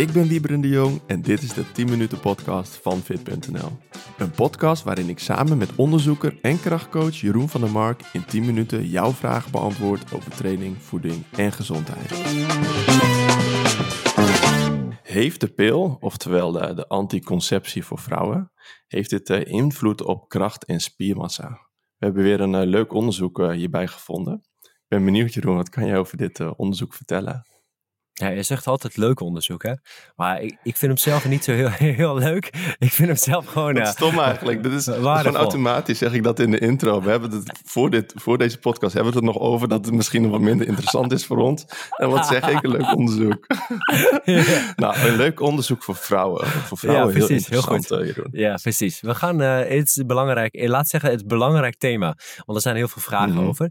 Ik ben Wieberen de Jong en dit is de 10 minuten podcast van Fit.nl. Een podcast waarin ik samen met onderzoeker en krachtcoach Jeroen van der Mark in 10 minuten jouw vragen beantwoord over training, voeding en gezondheid. Heeft de pil, oftewel de, anticonceptie voor vrouwen, heeft dit uh, invloed op kracht en spiermassa? We hebben weer een uh, leuk onderzoek uh, hierbij gevonden. Ik ben benieuwd Jeroen, wat kan je over dit onderzoek vertellen? Ja, je zegt altijd leuk onderzoek, hè? Maar ik, ik vind hem zelf niet zo heel, heel leuk. Ik vind hem zelf gewoon... Is stom eigenlijk. Dit is, gewoon automatisch, zeg ik dat in de intro. We hebben het voor, dit, voor deze podcast hebben we het er nog over dat het misschien wat minder interessant is voor ons. En wat zeg ik, een leuk onderzoek. Ja. nou, een leuk onderzoek voor vrouwen. Voor vrouwen ja, precies, heel interessant, heel goed. Uh, ja, precies. We gaan, uh, het is belangrijk, eh, laat zeggen, het is belangrijk thema. Want er zijn heel veel vragen mm -hmm. over.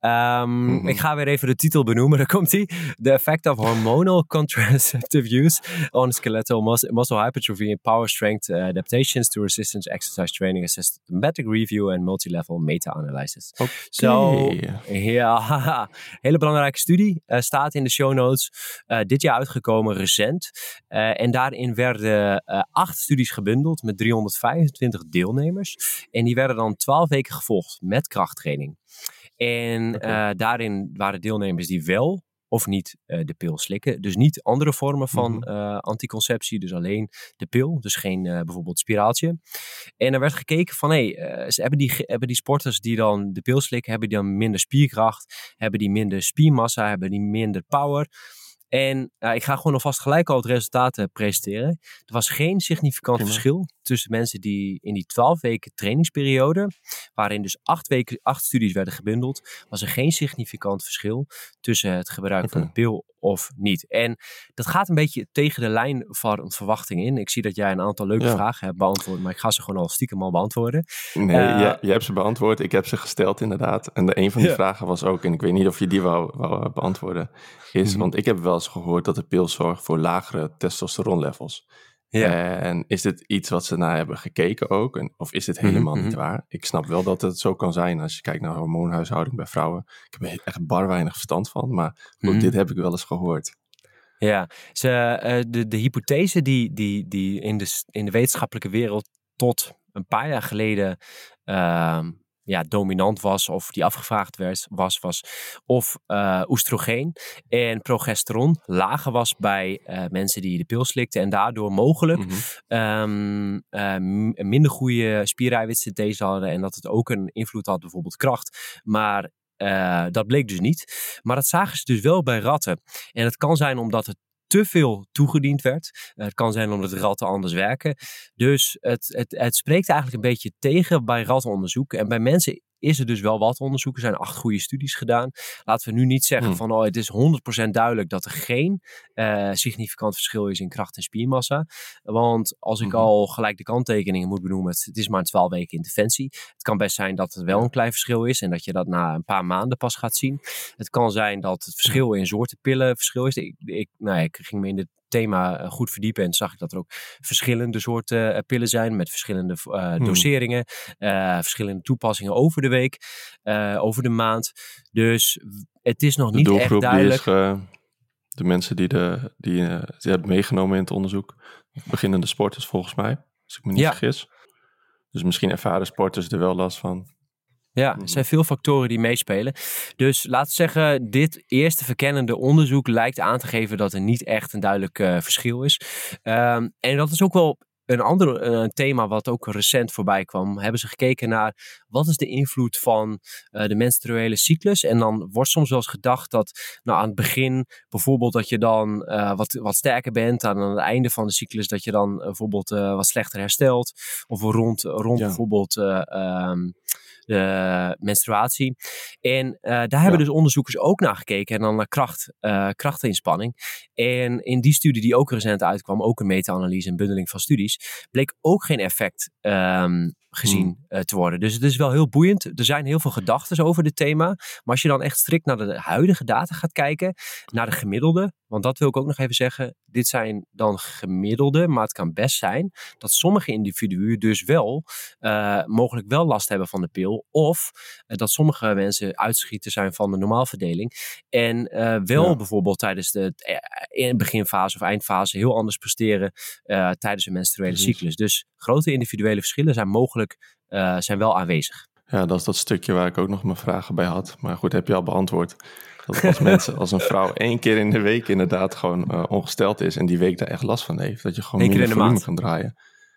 Um, mm -hmm. Ik ga weer even de titel benoemen, daar komt hij. The Effect of Hormone hormonal contraceptive use on skeletal muscle, muscle hypertrophy and power strength uh, adaptations to resistance exercise training, a systematic review and multi-level meta-analysis. Okay. So, ja, hele belangrijke studie. Uh, staat in de show notes. Uh, dit jaar uitgekomen, recent. Uh, en daarin werden acht studies gebundeld met 325 deelnemers. En die werden dan 12 weken gevolgd met krachttraining. En okay. daarin waren deelnemers die wel of niet uh, de pil slikken. Dus niet andere vormen van mm -hmm. uh, anticonceptie, dus alleen de pil, dus geen uh, bijvoorbeeld spiraaltje. En er werd gekeken van, hé, hey, hebben die, hebben die sporters die dan de pil slikken, hebben die dan minder spierkracht, hebben die minder spiermassa, hebben die minder power. En ik ga gewoon alvast gelijk al het resultaat uh, presenteren. Er was geen significant Prima. verschil tussen mensen die in die 12 weken trainingsperiode, waarin dus acht, weken, acht studies werden gebundeld, was er geen significant verschil tussen het gebruik okay. van de pil of niet. En dat gaat een beetje tegen de lijn van verwachting in. Ik zie dat jij een aantal leuke ja. vragen hebt beantwoord, maar ik ga ze gewoon al stiekem al beantwoorden. Nee, uh, jij, jij hebt ze beantwoord. Ik heb ze gesteld inderdaad. En de, een van die ja. vragen was ook, en ik weet niet of je die wou, wou beantwoorden, is, mm. want ik heb wel eens gehoord dat de pil zorgt voor lagere testosteronlevels. Ja. En is dit iets wat ze naar hebben gekeken ook? En, of is dit helemaal mm -hmm. niet waar? Ik snap wel dat het zo kan zijn als je kijkt naar hormoonhuishouding bij vrouwen. Ik heb er echt bar weinig verstand van, maar mm -hmm. dit heb ik wel eens gehoord. Ja, ze, uh, de, de hypothese die, die, die in, de, in de wetenschappelijke wereld tot een paar jaar geleden uh, ja, dominant was of die afgevraagd werd, was, was of uh, oestrogeen en progesteron lager was bij uh, mensen die de pil slikten en daardoor mogelijk mm -hmm. um, uh, minder goede spiereiwitsynthese hadden en dat het ook een invloed had bijvoorbeeld kracht. Maar dat bleek dus niet. Maar dat zagen ze dus wel bij ratten. En het kan zijn omdat het te veel toegediend werd. Het kan zijn omdat ratten anders werken. Dus het, het, het spreekt eigenlijk een beetje tegen bij rattenonderzoek. En bij mensen is er dus wel wat onderzoek. Er zijn acht goede studies gedaan. Laten we nu niet zeggen hmm. van oh, het is 100% duidelijk dat er geen uh, significant verschil is in kracht en spiermassa. Want als ik hmm. al gelijk de kanttekeningen moet benoemen, het, het is maar 12 weken interventie. Het kan best zijn dat het wel een klein verschil is en dat je dat na een paar maanden pas gaat zien. Het kan zijn dat het verschil in soorten pillen verschil is. Ik, ik, nou, ik ging me in de thema eh, goed verdiepen. En zag ik dat er ook verschillende soorten uh, pillen zijn met verschillende uh, hmm. doseringen, verschillende toepassingen over de week, over de maand. Dus het is nog de niet echt duidelijk. Is, de mensen die, de, die, die hebben meegenomen in het onderzoek, beginnende sporters volgens mij, als ik me niet ja. vergis. Dus misschien ervaren sporters er wel last van. Ja, er zijn veel factoren die meespelen. Dus laten we zeggen, dit eerste verkennende onderzoek lijkt aan te geven dat er niet echt een duidelijk uh, verschil is. Um, en dat is ook wel een ander uh, thema wat ook recent voorbij kwam. Hebben ze gekeken naar wat is de invloed van uh, de menstruele cyclus. En dan wordt soms wel eens gedacht dat nou, aan het begin bijvoorbeeld dat je dan wat, wat sterker bent. Aan het einde van de cyclus dat je dan bijvoorbeeld wat slechter herstelt. Of rond, rond ja. bijvoorbeeld... Um, de menstruatie. En uh, daar ja. hebben dus onderzoekers ook naar gekeken en dan naar kracht, uh, krachtinspanning. En in die studie die ook recent uitkwam, ook een meta-analyse en bundeling van studies, bleek ook geen effect um, gezien uh, te worden. Dus het is wel heel boeiend. Er zijn heel veel gedachten over dit thema. Maar als je dan echt strikt naar de huidige data gaat kijken, naar de gemiddelde, want dat wil ik ook nog even zeggen, dit zijn dan gemiddelde, maar het kan best zijn dat sommige individuen dus wel uh, mogelijk wel last hebben van de pil, of uh, dat sommige mensen uitschieten zijn van de normaalverdeling en wel ja. bijvoorbeeld tijdens de in beginfase of eindfase heel anders presteren tijdens een menstruele cyclus. Dus grote individuele verschillen zijn mogelijk, zijn wel aanwezig. Ja, dat is dat stukje waar ik ook nog mijn vragen bij had. Maar goed, heb je al beantwoord. Dat als mensen, als een vrouw één keer in de week inderdaad gewoon uh, ongesteld is en die week daar echt last van heeft, dat je gewoon Eén minder volume kan draaien.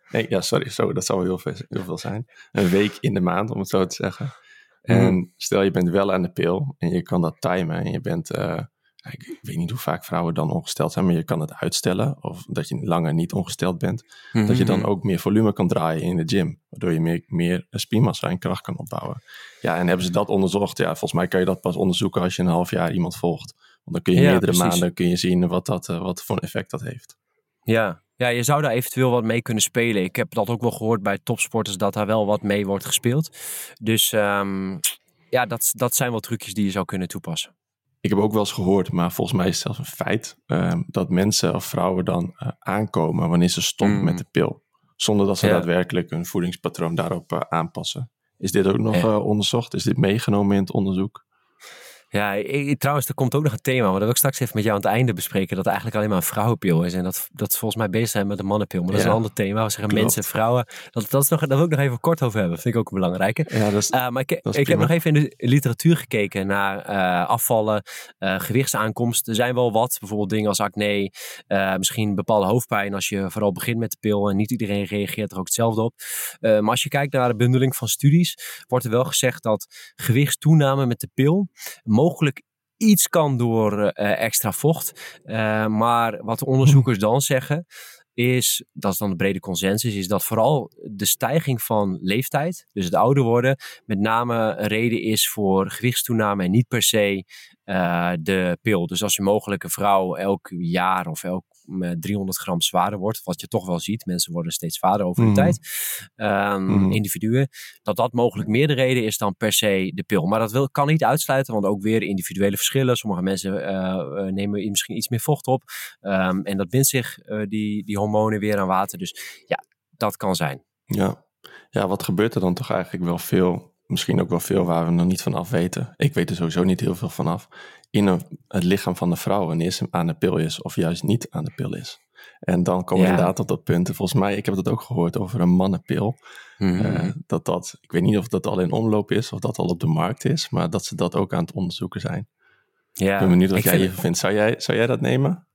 Nee, ja, sorry, zo, dat zou heel veel, heel veel zijn. Een week in de maand, om het zo te zeggen. En mhm. stel je bent wel aan de pil en je kan dat timen en je bent, uh, ik weet niet hoe vaak vrouwen dan ongesteld zijn, maar je kan het uitstellen of dat je langer niet ongesteld bent. Dat je dan mhm. ook meer volume kan draaien in de gym, waardoor je meer, meer spiermassa en kracht kan opbouwen. Ja, en hebben ze dat onderzocht? Ja, volgens mij kan je dat pas onderzoeken als je een half jaar iemand volgt. Want dan kun je meerdere maanden kun je zien wat, dat, uh, wat voor een effect dat heeft. Ja, ja, je zou daar eventueel wat mee kunnen spelen. Ik heb dat ook wel gehoord bij topsporters dat daar wel wat mee wordt gespeeld. Dus um, ja, dat, dat zijn wel trucjes die je zou kunnen toepassen. Ik heb ook wel eens gehoord, maar volgens mij is het zelfs een feit, um, dat mensen of vrouwen dan uh, aankomen wanneer ze stoppen met mm. de pil. Zonder dat ze daadwerkelijk hun voedingspatroon daarop uh, aanpassen. Is dit ook nog uh, onderzocht? Is dit meegenomen in het onderzoek? Ja, ik, trouwens, er komt ook nog een thema, maar dat wil ik straks even met jou aan het einde bespreken. Dat eigenlijk alleen maar een vrouwenpil is. En dat, dat volgens mij bezig zijn met een mannenpil. Maar dat is een ander thema. We zeggen mensen, vrouwen. Dat, dat, is nog, daar wil ik nog even kort over hebben. Dat vind ik ook een belangrijke. Ja, dat is, uh, maar ik, ik heb nog even in de literatuur gekeken naar uh, afvallen, uh, gewichtsaankomst. Er zijn wel wat, bijvoorbeeld dingen als acne, misschien bepaalde hoofdpijn als je vooral begint met de pil. En niet iedereen reageert er ook hetzelfde op. maar als je kijkt naar de bundeling van studies, wordt er wel gezegd dat gewichtstoename met de pil mogelijk iets kan door uh, extra vocht. Uh, maar wat de onderzoekers dan zeggen, is, dat is dan de brede consensus, is dat vooral de stijging van leeftijd, dus het ouder worden, met name een reden is voor gewichtstoename en niet per se uh, de pil. Dus als je mogelijk een vrouw elk jaar of elk 300 gram zwaarder wordt, wat je toch wel ziet, mensen worden steeds zwaarder over de mhm. tijd, um, individuen, dat dat mogelijk meer de reden is dan per se de pil. Maar dat wil, kan niet uitsluiten, want ook weer individuele verschillen. Sommige mensen uh, nemen misschien iets meer vocht op um, en dat bindt zich uh, die, die hormonen weer aan water. Dus ja, dat kan zijn. Ja. ja, wat gebeurt er dan toch eigenlijk wel veel misschien ook wel veel waar we nog niet van af weten. Ik weet er sowieso niet heel veel van af. In het lichaam van de vrouw, wanneer ze aan de pil is of juist niet aan de pil is. En dan komen we inderdaad tot dat punt. Volgens mij, ik heb dat ook gehoord over een mannenpil. Mm dat dat, ik weet niet of dat al in omloop is of dat al op de markt is, maar dat ze dat ook aan het onderzoeken zijn. Ja, ik ben benieuwd wat jij hiervan vindt. Zou jij, zou jij dat nemen?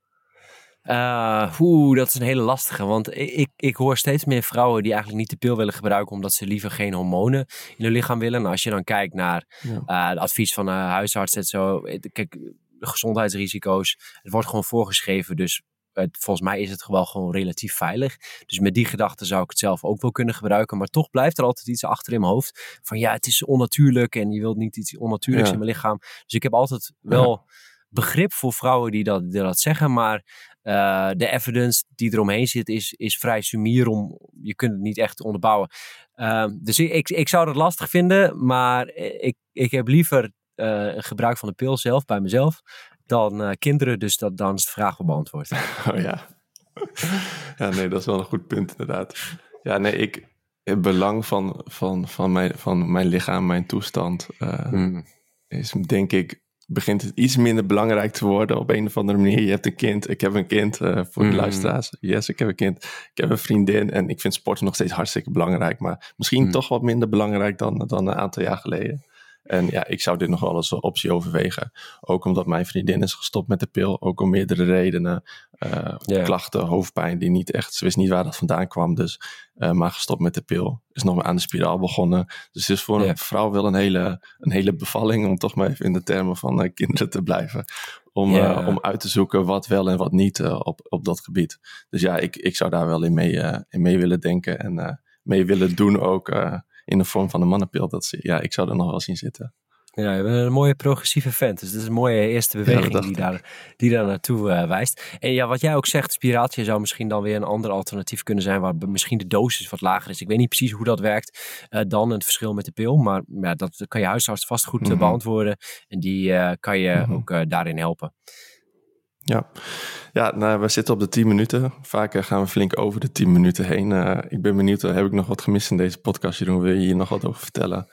Uh, Oeh, dat is een hele lastige. Want ik, ik hoor steeds meer vrouwen die eigenlijk niet de pil willen gebruiken. omdat ze liever geen hormonen in hun lichaam willen. En als je dan kijkt naar ja. uh, advies van een huisarts en zo. Kijk, de gezondheidsrisico's. Het wordt gewoon voorgeschreven. Dus het, volgens mij is het wel gewoon relatief veilig. Dus met die gedachte zou ik het zelf ook wel kunnen gebruiken. Maar toch blijft er altijd iets achter in mijn hoofd. Van ja, het is onnatuurlijk. En je wilt niet iets onnatuurlijks in mijn lichaam. Dus ik heb altijd wel begrip voor vrouwen die dat, die dat zeggen. Maar uh, de evidence die eromheen zit is, is vrij sumier. Om, je kunt het niet echt onderbouwen. Uh, dus ik, ik, zou het lastig vinden. Maar ik, ik heb liever uh, gebruik van de pil zelf bij mezelf. Dan kinderen. Dus dat, dan is de vraag wel beantwoord. Oh ja. ja, nee, dat is wel een goed punt inderdaad. Ja, nee, ik, het belang van, van, van, mijn, van mijn lichaam, mijn toestand, mm. is denk ik begint het iets minder belangrijk te worden op een of andere manier. Je hebt een kind, ik heb een kind uh, voor de mm. luisteraars. Yes, ik heb een kind, ik heb een vriendin en ik vind sporten nog steeds hartstikke belangrijk, maar misschien mm. toch wat minder belangrijk dan, dan een aantal jaar geleden. En ja, ik zou dit nog wel eens een optie overwegen. Ook omdat mijn vriendin is gestopt met de pil. Ook om meerdere redenen. Uh, Klachten, hoofdpijn, die niet echt... Ze wist niet waar dat vandaan kwam. Dus, uh, maar gestopt met de pil. Is nog maar aan de spiraal begonnen. Dus het is voor een vrouw wel een hele, een hele bevalling... om toch maar even in de termen van uh, kinderen te blijven. Om, om uit te zoeken wat wel en wat niet op, op dat gebied. Dus ja, ik, ik zou daar wel in mee, in mee willen denken. En mee willen doen ook in de vorm van een mannenpil. Dat, ja, ik zou er nog wel zien zitten. Ja, je bent een mooie progressieve vent. Dus dat is een mooie eerste beweging die, daar, die daar naartoe uh, wijst. En ja, wat jij ook zegt, spiratie zou misschien dan weer een ander alternatief kunnen zijn, waar misschien de dosis wat lager is. Ik weet niet precies hoe dat werkt uh, dan, het verschil met de pil. Maar ja, dat kan je huisarts vast goed mm beantwoorden. En die uh, kan je mm -hmm. ook daarin helpen. Ja, ja nou, we zitten op de 10 minuten. Vaak gaan we flink over de 10 minuten heen. Uh, ik ben benieuwd, heb ik nog wat gemist in deze podcast, Jeroen? Wil je hier nog wat over vertellen?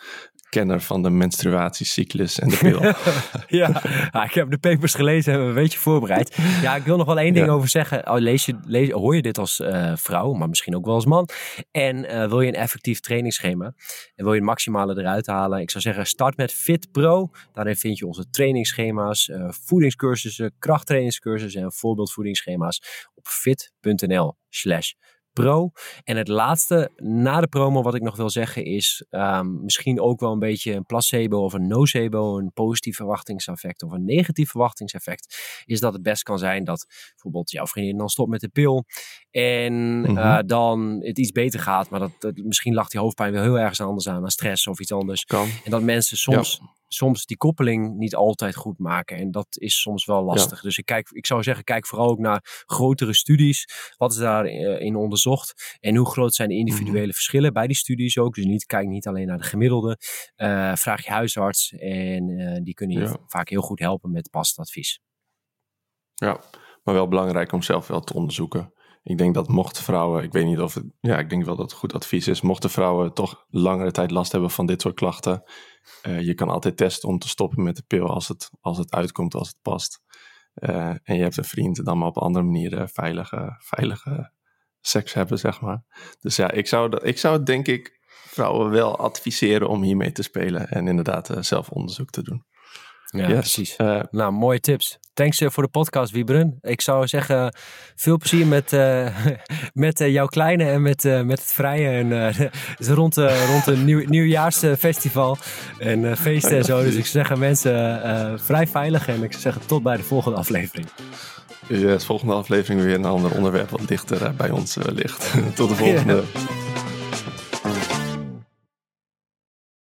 Kenner van de menstruatiecyclus en de pil. ja, ah, ik heb de papers gelezen en een beetje voorbereid. Ja, ik wil nog wel één ding over zeggen. Oh, lees je, lees, hoor je dit als uh, vrouw, maar misschien ook wel als man. En uh, wil je een effectief trainingsschema en wil je het maximale eruit halen. Ik zou zeggen, start met Fit Pro. Daarin vind je onze trainingsschema's, uh, voedingscursussen, krachttrainingscursussen en voorbeeldvoedingsschema's op fit.nl slash Pro. En het laatste na de promo wat ik nog wil zeggen is um, misschien ook wel een beetje een placebo of een nocebo, een positief verwachtingseffect of een negatief verwachtingseffect, is dat het best kan zijn dat bijvoorbeeld jouw vriendin dan stopt met de pil en mm -hmm. uh, dan het iets beter gaat, maar dat, dat, misschien lag die hoofdpijn wel heel ergens anders aan, aan stress of iets anders. Kan. En dat mensen soms ja soms die koppeling niet altijd goed maken. En dat is soms wel lastig. Ja. Dus ik, kijk, ik zou zeggen, kijk vooral ook naar grotere studies. Wat is daarin uh, onderzocht? En hoe groot zijn de individuele mm -hmm. verschillen bij die studies ook? Dus niet, kijk niet alleen naar de gemiddelde. Uh, vraag je huisarts en uh, die kunnen je ja. vaak heel goed helpen met passend advies. Ja, maar wel belangrijk om zelf wel te onderzoeken. Ik denk dat mochten vrouwen, ik weet niet of het, ja, ik denk wel dat het goed advies is. Mochten vrouwen toch langere tijd last hebben van dit soort klachten, uh, je kan altijd testen om te stoppen met de pil als het, als het uitkomt, als het past. Uh, en je hebt een vriend, dan maar op andere manieren veilige, veilige seks hebben, zeg maar. Dus ja, ik zou, ik zou denk ik vrouwen wel adviseren om hiermee te spelen en inderdaad uh, zelf onderzoek te doen. Ja, yes. precies. Uh, nou, mooie tips. Thanks uh, voor de podcast, Wiebren. Ik zou zeggen, veel plezier met, uh, met jouw kleine en met, met het vrije. En rond, rond een nieuw, nieuwjaarsfestival en feesten en zo. Dus ik zou zeggen, mensen, vrij veilig. En ik zou zeggen, tot bij de volgende aflevering. De volgende aflevering weer een ander onderwerp wat dichter bij ons ligt. tot de volgende.